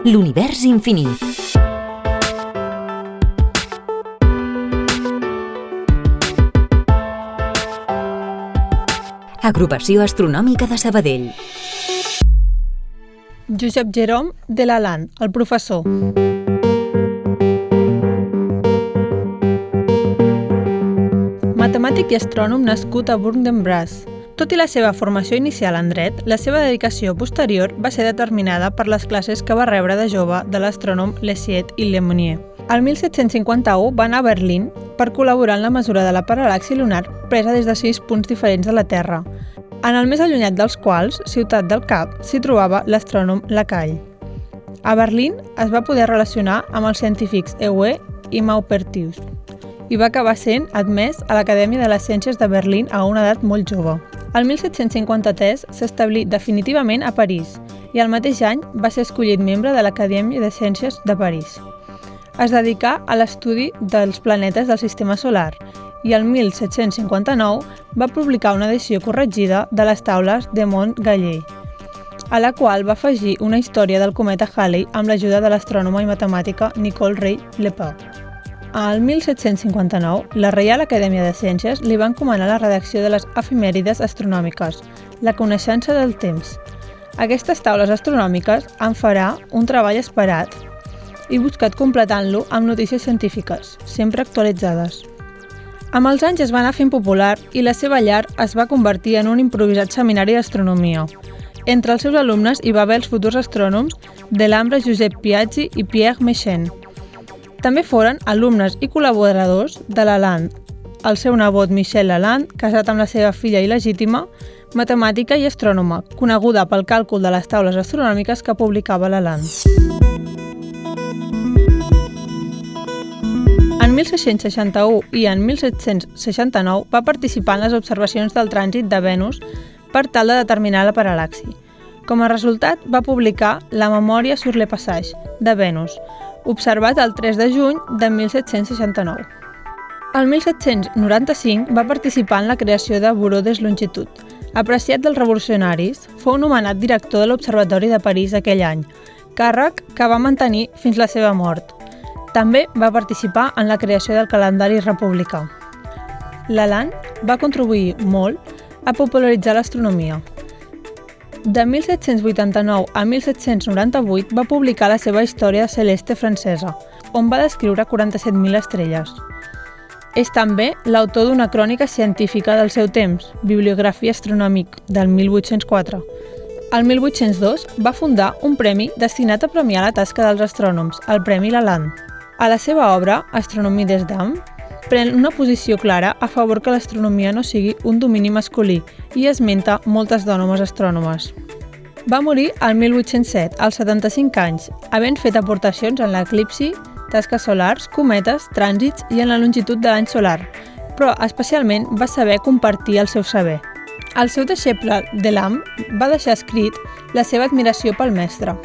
L'univers infinit. Agrupació Astronòmica de Sabadell. Josep Jerome de Laland, el professor. Matemàtic i astrònom nascut a Bourg-en-Bresse. Tot i la seva formació inicial en dret, la seva dedicació posterior va ser determinada per les classes que va rebre de jove de l'astrònom Lessiet i Lemonnier. El 1751 va anar a Berlín per col·laborar en la mesura de la paral·laxi lunar presa des de sis punts diferents de la Terra, en el més allunyat dels quals, Ciutat del Cap, s'hi trobava l'astrònom Lacall. A Berlín es va poder relacionar amb els científics Ewe i Maupertius i va acabar sent admès a l'Acadèmia de les Ciències de Berlín a una edat molt jove. El 1753 s'establí definitivament a París i el mateix any va ser escollit membre de l'Acadèmia de Ciències de París. Es dedicà a l'estudi dels planetes del sistema solar i el 1759 va publicar una edició corregida de les taules de Mont Galley, a la qual va afegir una història del cometa Halley amb l'ajuda de l'astrònoma i matemàtica Nicole Rey Lepau. Al 1759, la Reial Acadèmia de Ciències li va encomanar la redacció de les efimèrides astronòmiques, la coneixença del temps. Aquestes taules astronòmiques en farà un treball esperat i buscat completant-lo amb notícies científiques, sempre actualitzades. Amb els anys es va anar fent popular i la seva llar es va convertir en un improvisat seminari d'astronomia. Entre els seus alumnes hi va haver els futurs astrònoms de l'Ambra Josep Piaggi i Pierre Méchain, també foren alumnes i col·laboradors de Lalande, el seu nebot Michel Lalande, casat amb la seva filla il·legítima, matemàtica i astrònoma, coneguda pel càlcul de les taules astronòmiques que publicava Lalande. En 1661 i en 1769 va participar en les observacions del trànsit de Venus per tal de determinar la paral·laxi. Com a resultat, va publicar la Memòria sur le passage de Venus, observat el 3 de juny de 1769. El 1795 va participar en la creació de Bureau des Longitud. Apreciat dels revolucionaris, fou nomenat director de l'Observatori de París aquell any, càrrec que va mantenir fins la seva mort. També va participar en la creació del calendari republicà. Lalande va contribuir molt a popularitzar l'astronomia, de 1789 a 1798 va publicar la seva història celeste francesa, on va descriure 47.000 estrelles. És també l'autor d'una crònica científica del seu temps, Bibliografia astronòmic, del 1804. El 1802 va fundar un premi destinat a premiar la tasca dels astrònoms, el Premi Lalande. A la seva obra, Astronomie des Dames, pren una posició clara a favor que l'astronomia no sigui un domini masculí i esmenta moltes dònomes astrònomes. Va morir al 1807, als 75 anys, havent fet aportacions en l'eclipsi, tasques solars, cometes, trànsits i en la longitud de l'any solar, però especialment va saber compartir el seu saber. El seu deixeble, Delam, va deixar escrit la seva admiració pel mestre.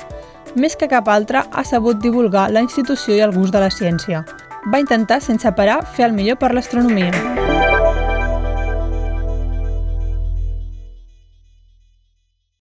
Més que cap altre, ha sabut divulgar la institució i el gust de la ciència, va intentar sense parar fer el millor per l'astronomia.